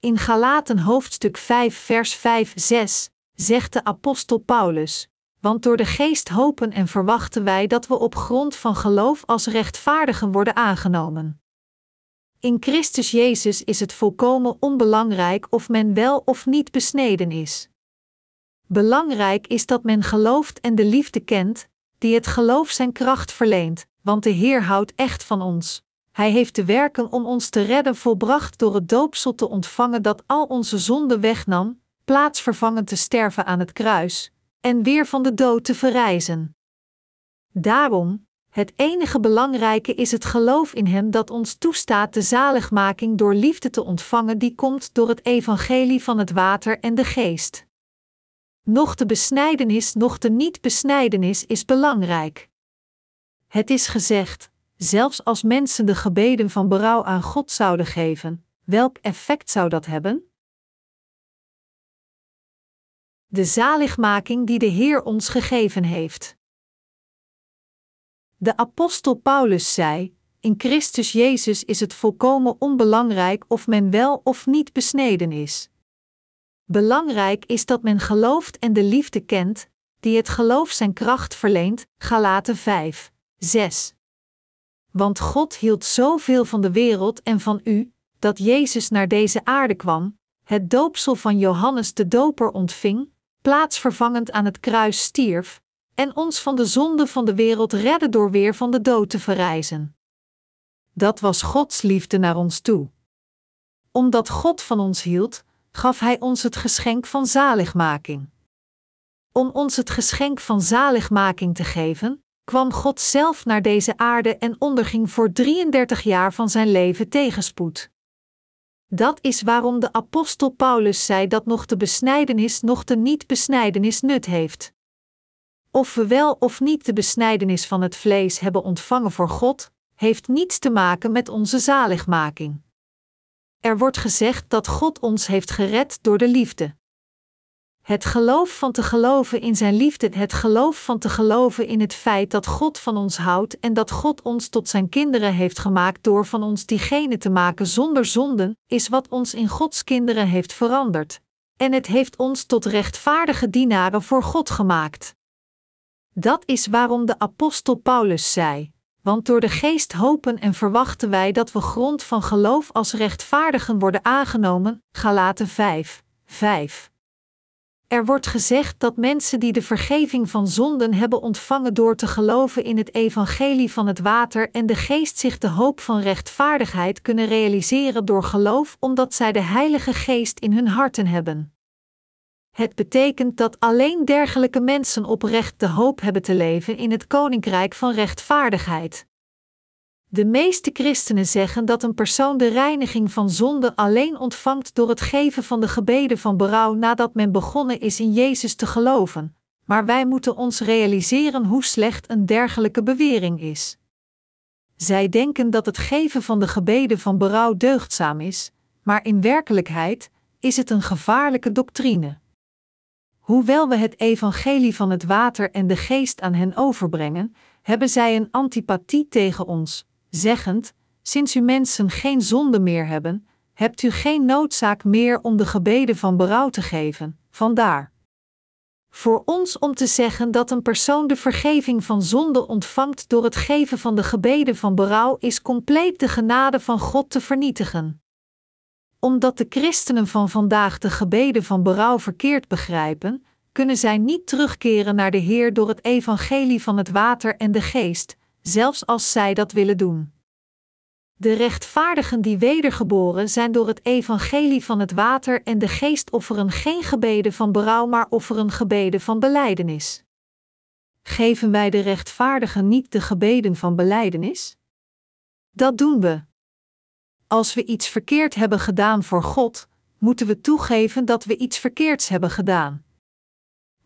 In Galaten hoofdstuk 5 vers 5 6 zegt de apostel Paulus: want door de geest hopen en verwachten wij dat we op grond van geloof als rechtvaardigen worden aangenomen. In Christus Jezus is het volkomen onbelangrijk of men wel of niet besneden is. Belangrijk is dat men gelooft en de liefde kent, die het geloof zijn kracht verleent, want de Heer houdt echt van ons. Hij heeft de werken om ons te redden volbracht door het doopsel te ontvangen dat al onze zonden wegnam, plaatsvervangend te sterven aan het kruis, en weer van de dood te verrijzen. Daarom, het enige belangrijke is het geloof in Hem dat ons toestaat de zaligmaking door liefde te ontvangen die komt door het evangelie van het water en de geest. Noch de besnijdenis, noch de niet-besnijdenis is belangrijk. Het is gezegd, zelfs als mensen de gebeden van berouw aan God zouden geven, welk effect zou dat hebben? De zaligmaking die de Heer ons gegeven heeft. De apostel Paulus zei: In Christus Jezus is het volkomen onbelangrijk of men wel of niet besneden is. Belangrijk is dat men gelooft en de liefde kent, die het geloof zijn kracht verleent. Galaten 5, 6. Want God hield zoveel van de wereld en van u, dat Jezus naar deze aarde kwam, het doopsel van Johannes de Doper ontving, plaatsvervangend aan het kruis stierf, en ons van de zonde van de wereld redde door weer van de dood te verrijzen. Dat was Gods liefde naar ons toe. Omdat God van ons hield, gaf Hij ons het geschenk van zaligmaking. Om ons het geschenk van zaligmaking te geven, kwam God zelf naar deze aarde en onderging voor 33 jaar van zijn leven tegenspoed. Dat is waarom de apostel Paulus zei dat nog de besnijdenis nog de niet-besnijdenis nut heeft. Of we wel of niet de besnijdenis van het vlees hebben ontvangen voor God, heeft niets te maken met onze zaligmaking. Er wordt gezegd dat God ons heeft gered door de liefde. Het geloof van te geloven in Zijn liefde, het geloof van te geloven in het feit dat God van ons houdt en dat God ons tot Zijn kinderen heeft gemaakt door van ons diegene te maken zonder zonden, is wat ons in Gods kinderen heeft veranderd. En het heeft ons tot rechtvaardige dienaren voor God gemaakt. Dat is waarom de apostel Paulus zei: Want door de geest hopen en verwachten wij dat we grond van geloof als rechtvaardigen worden aangenomen. Galaten 5, 5. Er wordt gezegd dat mensen die de vergeving van zonden hebben ontvangen door te geloven in het evangelie van het water en de geest zich de hoop van rechtvaardigheid kunnen realiseren door geloof omdat zij de Heilige Geest in hun harten hebben. Het betekent dat alleen dergelijke mensen oprecht de hoop hebben te leven in het koninkrijk van rechtvaardigheid. De meeste christenen zeggen dat een persoon de reiniging van zonde alleen ontvangt door het geven van de gebeden van berouw nadat men begonnen is in Jezus te geloven, maar wij moeten ons realiseren hoe slecht een dergelijke bewering is. Zij denken dat het geven van de gebeden van berouw deugdzaam is, maar in werkelijkheid is het een gevaarlijke doctrine. Hoewel we het evangelie van het water en de geest aan hen overbrengen, hebben zij een antipathie tegen ons, zeggend: Sinds u mensen geen zonde meer hebben, hebt u geen noodzaak meer om de gebeden van berouw te geven, vandaar. Voor ons om te zeggen dat een persoon de vergeving van zonde ontvangt door het geven van de gebeden van berouw is compleet de genade van God te vernietigen omdat de christenen van vandaag de gebeden van berouw verkeerd begrijpen, kunnen zij niet terugkeren naar de Heer door het evangelie van het water en de geest, zelfs als zij dat willen doen. De rechtvaardigen die wedergeboren zijn door het evangelie van het water en de geest offeren geen gebeden van berouw, maar offeren gebeden van belijdenis. Geven wij de rechtvaardigen niet de gebeden van belijdenis? Dat doen we. Als we iets verkeerd hebben gedaan voor God, moeten we toegeven dat we iets verkeerds hebben gedaan.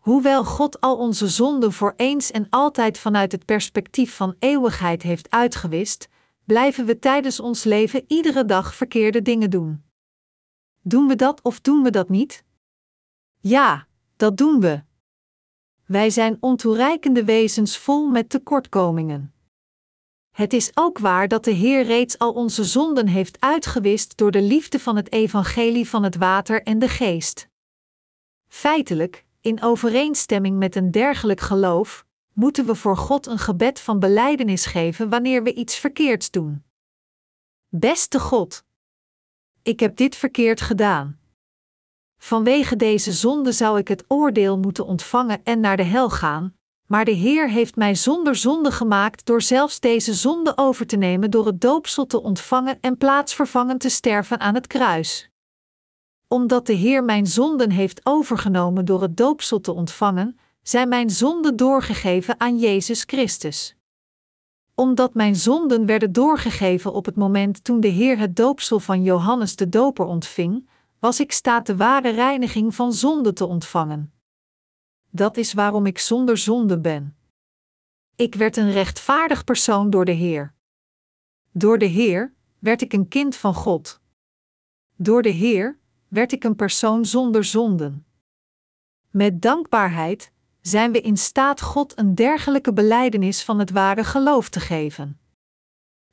Hoewel God al onze zonden voor eens en altijd vanuit het perspectief van eeuwigheid heeft uitgewist, blijven we tijdens ons leven iedere dag verkeerde dingen doen. Doen we dat of doen we dat niet? Ja, dat doen we. Wij zijn ontoereikende wezens vol met tekortkomingen. Het is ook waar dat de Heer reeds al onze zonden heeft uitgewist door de liefde van het evangelie van het water en de geest. Feitelijk, in overeenstemming met een dergelijk geloof, moeten we voor God een gebed van belijdenis geven wanneer we iets verkeerds doen. Beste God, ik heb dit verkeerd gedaan. Vanwege deze zonde zou ik het oordeel moeten ontvangen en naar de hel gaan, maar de Heer heeft mij zonder zonde gemaakt door zelfs deze zonde over te nemen door het doopsel te ontvangen en plaatsvervangend te sterven aan het kruis. Omdat de Heer mijn zonden heeft overgenomen door het doopsel te ontvangen, zijn mijn zonden doorgegeven aan Jezus Christus. Omdat mijn zonden werden doorgegeven op het moment toen de Heer het doopsel van Johannes de Doper ontving, was ik staat de ware reiniging van zonde te ontvangen dat is waarom ik zonder zonde ben. Ik werd een rechtvaardig persoon door de Heer. Door de Heer werd ik een kind van God. Door de Heer werd ik een persoon zonder zonden. Met dankbaarheid zijn we in staat God een dergelijke belijdenis van het ware geloof te geven.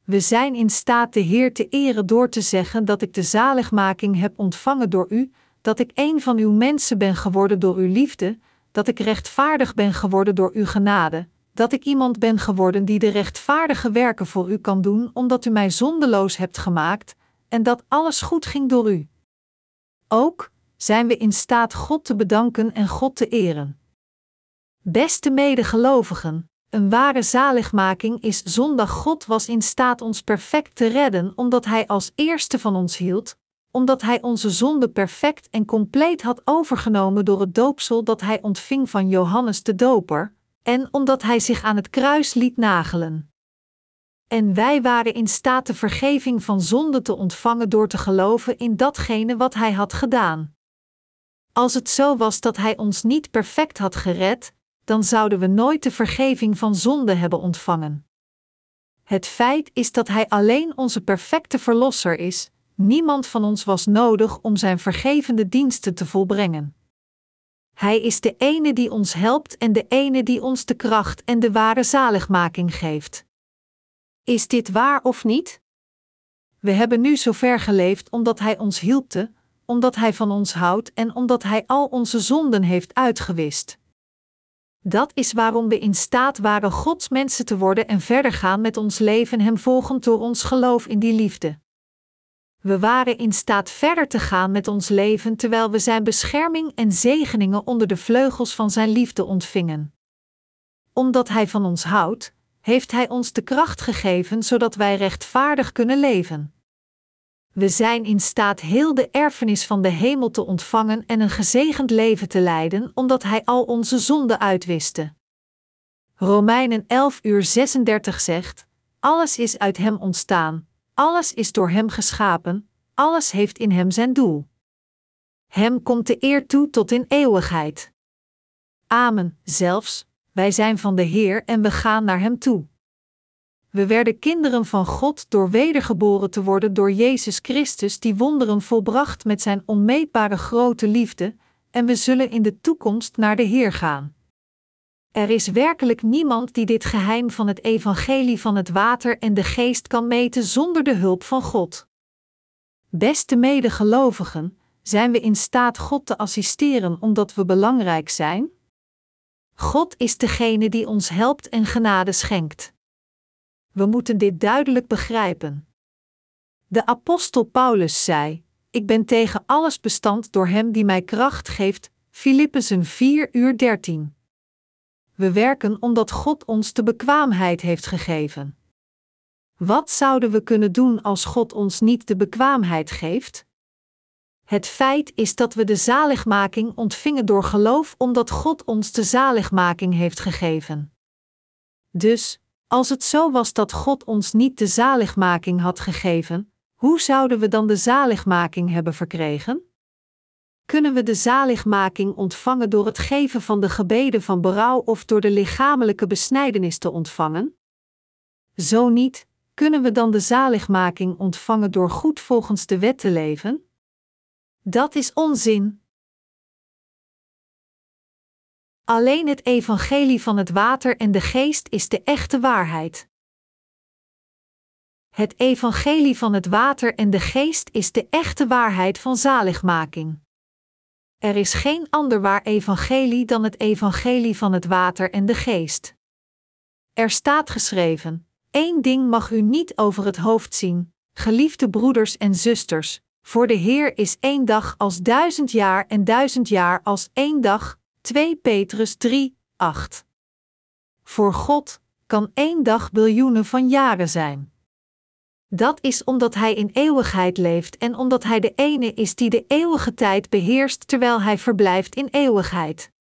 We zijn in staat de Heer te eren door te zeggen dat ik de zaligmaking heb ontvangen door u, dat ik een van uw mensen ben geworden door uw liefde, dat ik rechtvaardig ben geworden door uw genade, dat ik iemand ben geworden die de rechtvaardige werken voor u kan doen, omdat u mij zondeloos hebt gemaakt, en dat alles goed ging door u. Ook zijn we in staat God te bedanken en God te eren. Beste medegelovigen, een ware zaligmaking is zondag God was in staat ons perfect te redden, omdat Hij als eerste van ons hield, omdat Hij onze zonde perfect en compleet had overgenomen door het doopsel dat Hij ontving van Johannes de Doper, en omdat Hij zich aan het kruis liet nagelen. En wij waren in staat de vergeving van zonde te ontvangen door te geloven in datgene wat Hij had gedaan. Als het zo was dat Hij ons niet perfect had gered, dan zouden we nooit de vergeving van zonde hebben ontvangen. Het feit is dat Hij alleen onze perfecte Verlosser is, niemand van ons was nodig om Zijn vergevende diensten te volbrengen. Hij is de ene die ons helpt en de ene die ons de kracht en de ware zaligmaking geeft. Is dit waar of niet? We hebben nu zover geleefd omdat Hij ons hielpte, omdat Hij van ons houdt en omdat Hij al onze zonden heeft uitgewist. Dat is waarom we in staat waren Gods mensen te worden en verder gaan met ons leven Hem volgend door ons geloof in die liefde. We waren in staat verder te gaan met ons leven terwijl we Zijn bescherming en zegeningen onder de vleugels van Zijn liefde ontvingen. Omdat Hij van ons houdt, heeft Hij ons de kracht gegeven zodat wij rechtvaardig kunnen leven. We zijn in staat heel de erfenis van de hemel te ontvangen en een gezegend leven te leiden, omdat Hij al onze zonden uitwiste. Romeinen 11 uur 36 zegt: Alles is uit Hem ontstaan, alles is door Hem geschapen, alles heeft in Hem zijn doel. Hem komt de eer toe tot in eeuwigheid. Amen, zelfs, wij zijn van de Heer en we gaan naar Hem toe. We werden kinderen van God door wedergeboren te worden door Jezus Christus, die wonderen volbracht met Zijn onmeetbare grote liefde, en we zullen in de toekomst naar de Heer gaan. Er is werkelijk niemand die dit geheim van het evangelie van het water en de geest kan meten zonder de hulp van God. Beste medegelovigen, zijn we in staat God te assisteren omdat we belangrijk zijn? God is degene die ons helpt en genade schenkt. We moeten dit duidelijk begrijpen. De apostel Paulus zei: Ik ben tegen alles bestand door hem die mij kracht geeft. Filippenzen 4 uur 13. We werken omdat God ons de bekwaamheid heeft gegeven. Wat zouden we kunnen doen als God ons niet de bekwaamheid geeft? Het feit is dat we de zaligmaking ontvingen door geloof omdat God ons de zaligmaking heeft gegeven. Dus, als het zo was dat God ons niet de zaligmaking had gegeven, hoe zouden we dan de zaligmaking hebben verkregen? Kunnen we de zaligmaking ontvangen door het geven van de gebeden van berouw of door de lichamelijke besnijdenis te ontvangen? Zo niet, kunnen we dan de zaligmaking ontvangen door goed volgens de wet te leven? Dat is onzin. Alleen het evangelie van het water en de geest is de echte waarheid. Het evangelie van het water en de geest is de echte waarheid van zaligmaking. Er is geen ander waar evangelie dan het evangelie van het water en de geest. Er staat geschreven: Eén ding mag u niet over het hoofd zien, geliefde broeders en zusters, voor de Heer is één dag als duizend jaar en duizend jaar als één dag, 2 Petrus 3, 8. Voor God kan één dag biljoenen van jaren zijn. Dat is omdat Hij in eeuwigheid leeft en omdat Hij de ene is die de eeuwige tijd beheerst terwijl Hij verblijft in eeuwigheid.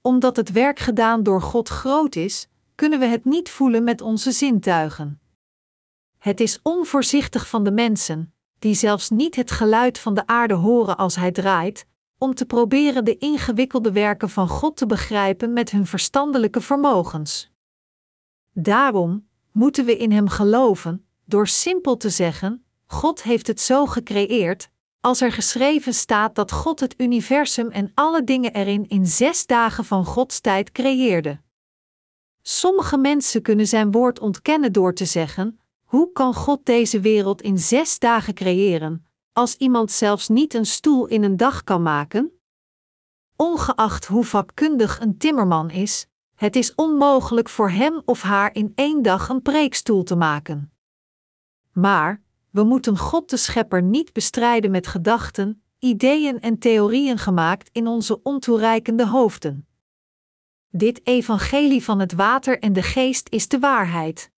Omdat het werk gedaan door God groot is, kunnen we het niet voelen met onze zintuigen. Het is onvoorzichtig van de mensen, die zelfs niet het geluid van de aarde horen als Hij draait, om te proberen de ingewikkelde werken van God te begrijpen met hun verstandelijke vermogens. Daarom moeten we in Hem geloven, door simpel te zeggen: God heeft het zo gecreëerd, als er geschreven staat dat God het universum en alle dingen erin in zes dagen van Gods tijd creëerde. Sommige mensen kunnen zijn woord ontkennen door te zeggen: hoe kan God deze wereld in zes dagen creëren, als iemand zelfs niet een stoel in een dag kan maken? Ongeacht hoe vakkundig een timmerman is, het is onmogelijk voor hem of haar in één dag een preekstoel te maken. Maar, we moeten God de Schepper niet bestrijden met gedachten, ideeën en theorieën gemaakt in onze ontoereikende hoofden. Dit evangelie van het water en de geest is de waarheid.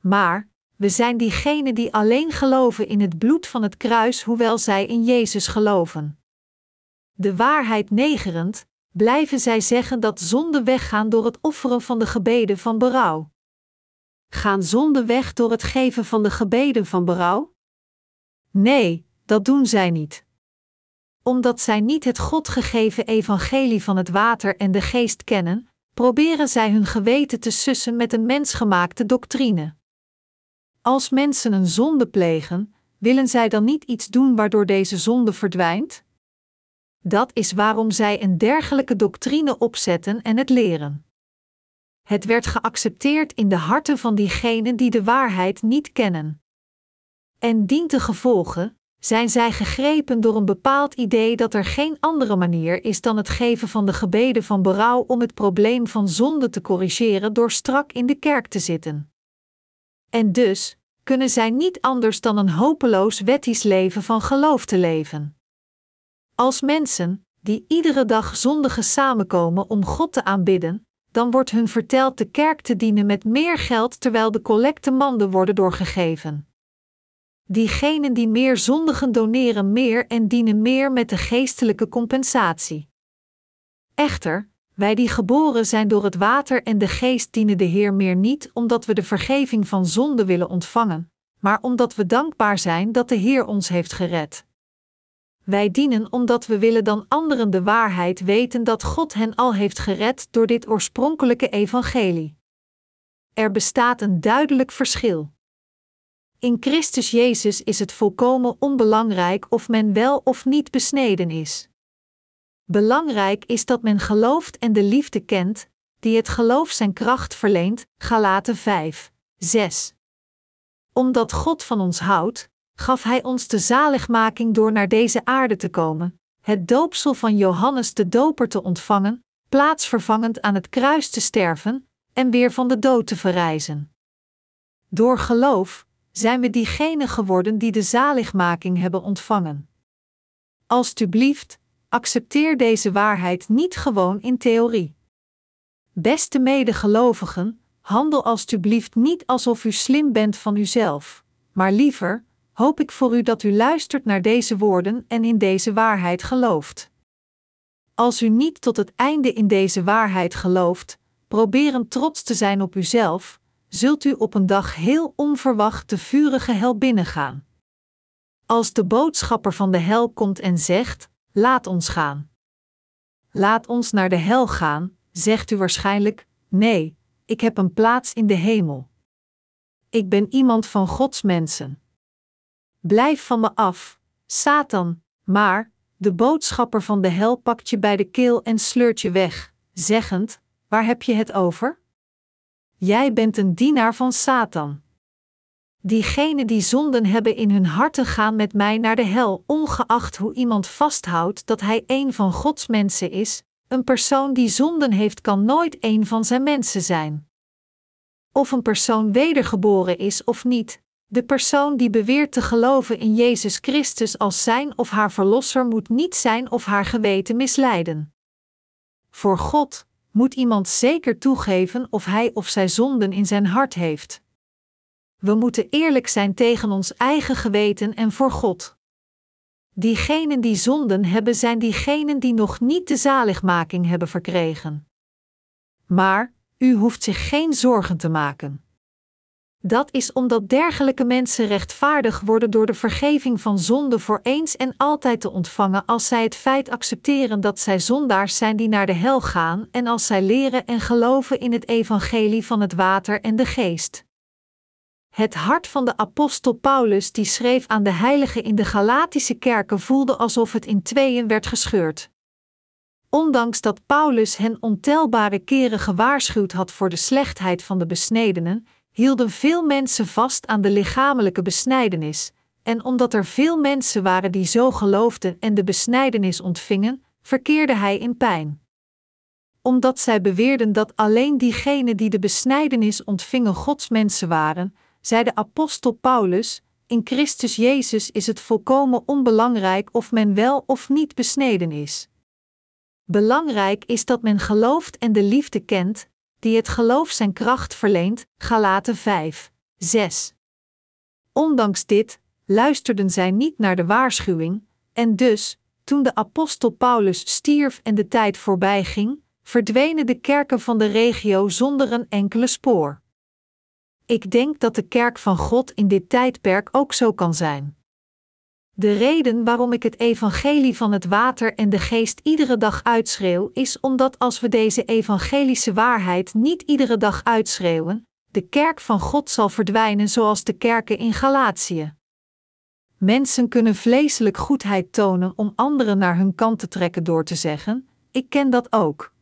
Maar, we zijn diegenen die alleen geloven in het bloed van het kruis, hoewel zij in Jezus geloven. De waarheid negerend, blijven zij zeggen dat zonde weggaan door het offeren van de gebeden van berouw. Gaan zonde weg door het geven van de gebeden van berouw? Nee, dat doen zij niet. Omdat zij niet het God gegeven evangelie van het water en de geest kennen, proberen zij hun geweten te sussen met een mensgemaakte doctrine. Als mensen een zonde plegen, willen zij dan niet iets doen waardoor deze zonde verdwijnt? Dat is waarom zij een dergelijke doctrine opzetten en het leren. Het werd geaccepteerd in de harten van diegenen die de waarheid niet kennen. En dient de gevolgen, zijn zij gegrepen door een bepaald idee dat er geen andere manier is dan het geven van de gebeden van berouw om het probleem van zonde te corrigeren door strak in de kerk te zitten. En dus kunnen zij niet anders dan een hopeloos wettisch leven van geloof te leven. Als mensen, die iedere dag zondigen samenkomen om God te aanbidden, dan wordt hun verteld de kerk te dienen met meer geld terwijl de collectemanden worden doorgegeven. Diegenen die meer zondigen doneren meer en dienen meer met de geestelijke compensatie. Echter, wij die geboren zijn door het water en de geest dienen de Heer meer niet omdat we de vergeving van zonde willen ontvangen, maar omdat we dankbaar zijn dat de Heer ons heeft gered. Wij dienen omdat we willen dan anderen de waarheid weten dat God hen al heeft gered door dit oorspronkelijke evangelie. Er bestaat een duidelijk verschil. In Christus Jezus is het volkomen onbelangrijk of men wel of niet besneden is. Belangrijk is dat men gelooft en de liefde kent, die het geloof zijn kracht verleent. Galaten 5, 6. Omdat God van ons houdt, gaf Hij ons de zaligmaking door naar deze aarde te komen, het doopsel van Johannes de Doper te ontvangen, plaatsvervangend aan het kruis te sterven en weer van de dood te verrijzen. Door geloof zijn we diegenen geworden die de zaligmaking hebben ontvangen. Alsjeblieft, accepteer deze waarheid niet gewoon in theorie. Beste medegelovigen, handel alstublieft niet alsof u slim bent van uzelf, maar liever, hoop ik voor u dat u luistert naar deze woorden en in deze waarheid gelooft. Als u niet tot het einde in deze waarheid gelooft, proberen trots te zijn op uzelf, zult u op een dag heel onverwacht de vurige hel binnengaan. Als de boodschapper van de hel komt en zegt: Laat ons gaan. Laat ons naar de hel gaan, zegt u waarschijnlijk: Nee, ik heb een plaats in de hemel. Ik ben iemand van Gods mensen. Blijf van me af, Satan, maar de boodschapper van de hel pakt je bij de keel en sleurt je weg, zeggend: Waar heb je het over? Jij bent een dienaar van Satan. Diegenen die zonden hebben in hun harten gaan met mij naar de hel, ongeacht hoe iemand vasthoudt dat hij een van Gods mensen is. Een persoon die zonden heeft kan nooit een van zijn mensen zijn. Of een persoon wedergeboren is of niet, de persoon die beweert te geloven in Jezus Christus als zijn of haar verlosser moet niet zijn of haar geweten misleiden. Voor God moet iemand zeker toegeven of hij of zij zonden in zijn hart heeft. We moeten eerlijk zijn tegen ons eigen geweten en voor God. Diegenen die zonden hebben, zijn diegenen die nog niet de zaligmaking hebben verkregen. Maar u hoeft zich geen zorgen te maken. Dat is omdat dergelijke mensen rechtvaardig worden door de vergeving van zonde voor eens en altijd te ontvangen als zij het feit accepteren dat zij zondaars zijn die naar de hel gaan en als zij leren en geloven in het evangelie van het water en de geest. Het hart van de apostel Paulus, die schreef aan de heiligen in de Galatische kerken, voelde alsof het in tweeën werd gescheurd. Ondanks dat Paulus hen ontelbare keren gewaarschuwd had voor de slechtheid van de besnedenen, hielden veel mensen vast aan de lichamelijke besnijdenis, en omdat er veel mensen waren die zo geloofden en de besnijdenis ontvingen, verkeerde hij in pijn. Omdat zij beweerden dat alleen diegenen die de besnijdenis ontvingen godsmensen waren, zei de apostel Paulus: In Christus Jezus is het volkomen onbelangrijk of men wel of niet besneden is. Belangrijk is dat men gelooft en de liefde kent, die het geloof zijn kracht verleent. Galaten 5, 6. Ondanks dit luisterden zij niet naar de waarschuwing, en dus, toen de apostel Paulus stierf en de tijd voorbij ging, verdwenen de kerken van de regio zonder een enkele spoor. Ik denk dat de kerk van God in dit tijdperk ook zo kan zijn. De reden waarom ik het evangelie van het water en de geest iedere dag uitschreeuw, is omdat als we deze evangelische waarheid niet iedere dag uitschreeuwen, de kerk van God zal verdwijnen zoals de kerken in Galatië. Mensen kunnen vleeselijk goedheid tonen om anderen naar hun kant te trekken door te zeggen: Ik ken dat ook.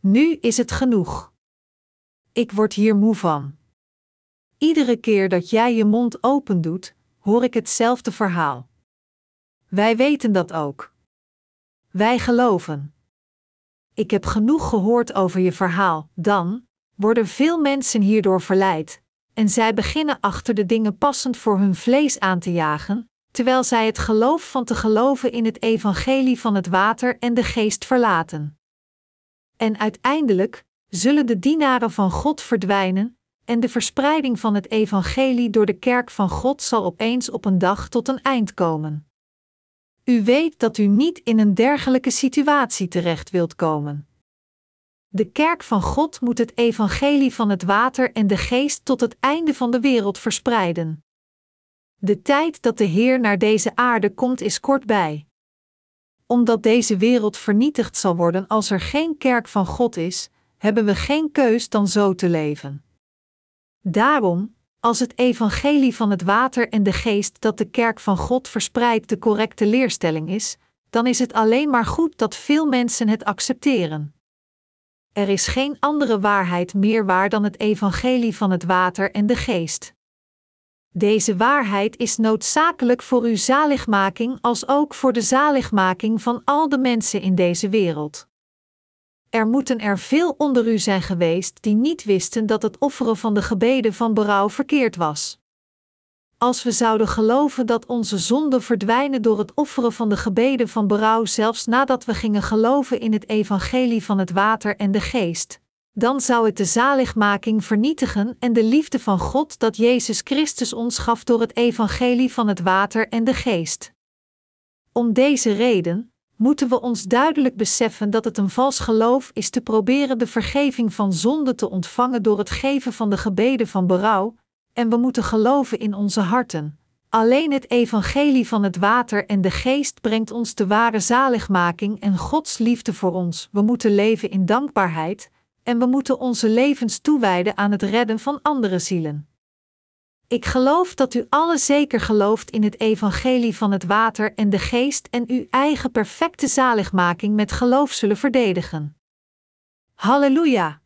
Nu is het genoeg. Ik word hier moe van. Iedere keer dat jij je mond open doet, hoor ik hetzelfde verhaal. Wij weten dat ook. Wij geloven. Ik heb genoeg gehoord over je verhaal, dan worden veel mensen hierdoor verleid, en zij beginnen achter de dingen passend voor hun vlees aan te jagen, terwijl zij het geloof van te geloven in het evangelie van het water en de geest verlaten. En uiteindelijk zullen de dienaren van God verdwijnen, en de verspreiding van het evangelie door de kerk van God zal opeens op een dag tot een eind komen. U weet dat u niet in een dergelijke situatie terecht wilt komen. De kerk van God moet het evangelie van het water en de geest tot het einde van de wereld verspreiden. De tijd dat de Heer naar deze aarde komt is kortbij. Omdat deze wereld vernietigd zal worden als er geen kerk van God is, hebben we geen keus dan zo te leven. Daarom, als het evangelie van het water en de geest dat de kerk van God verspreidt de correcte leerstelling is, dan is het alleen maar goed dat veel mensen het accepteren. Er is geen andere waarheid meer waar dan het evangelie van het water en de geest. Deze waarheid is noodzakelijk voor uw zaligmaking als ook voor de zaligmaking van al de mensen in deze wereld. Er moeten er veel onder u zijn geweest die niet wisten dat het offeren van de gebeden van berouw verkeerd was. Als we zouden geloven dat onze zonden verdwijnen door het offeren van de gebeden van berouw, zelfs nadat we gingen geloven in het evangelie van het water en de geest, dan zou het de zaligmaking vernietigen en de liefde van God dat Jezus Christus ons gaf door het evangelie van het water en de geest. Om deze reden, moeten we ons duidelijk beseffen dat het een vals geloof is te proberen de vergeving van zonde te ontvangen door het geven van de gebeden van berouw, en we moeten geloven in onze harten. Alleen het evangelie van het water en de geest brengt ons de ware zaligmaking en Gods liefde voor ons. We moeten leven in dankbaarheid en we moeten onze levens toewijden aan het redden van andere zielen. Ik geloof dat u alle zeker gelooft in het evangelie van het water en de geest en uw eigen perfecte zaligmaking met geloof zullen verdedigen. Halleluja!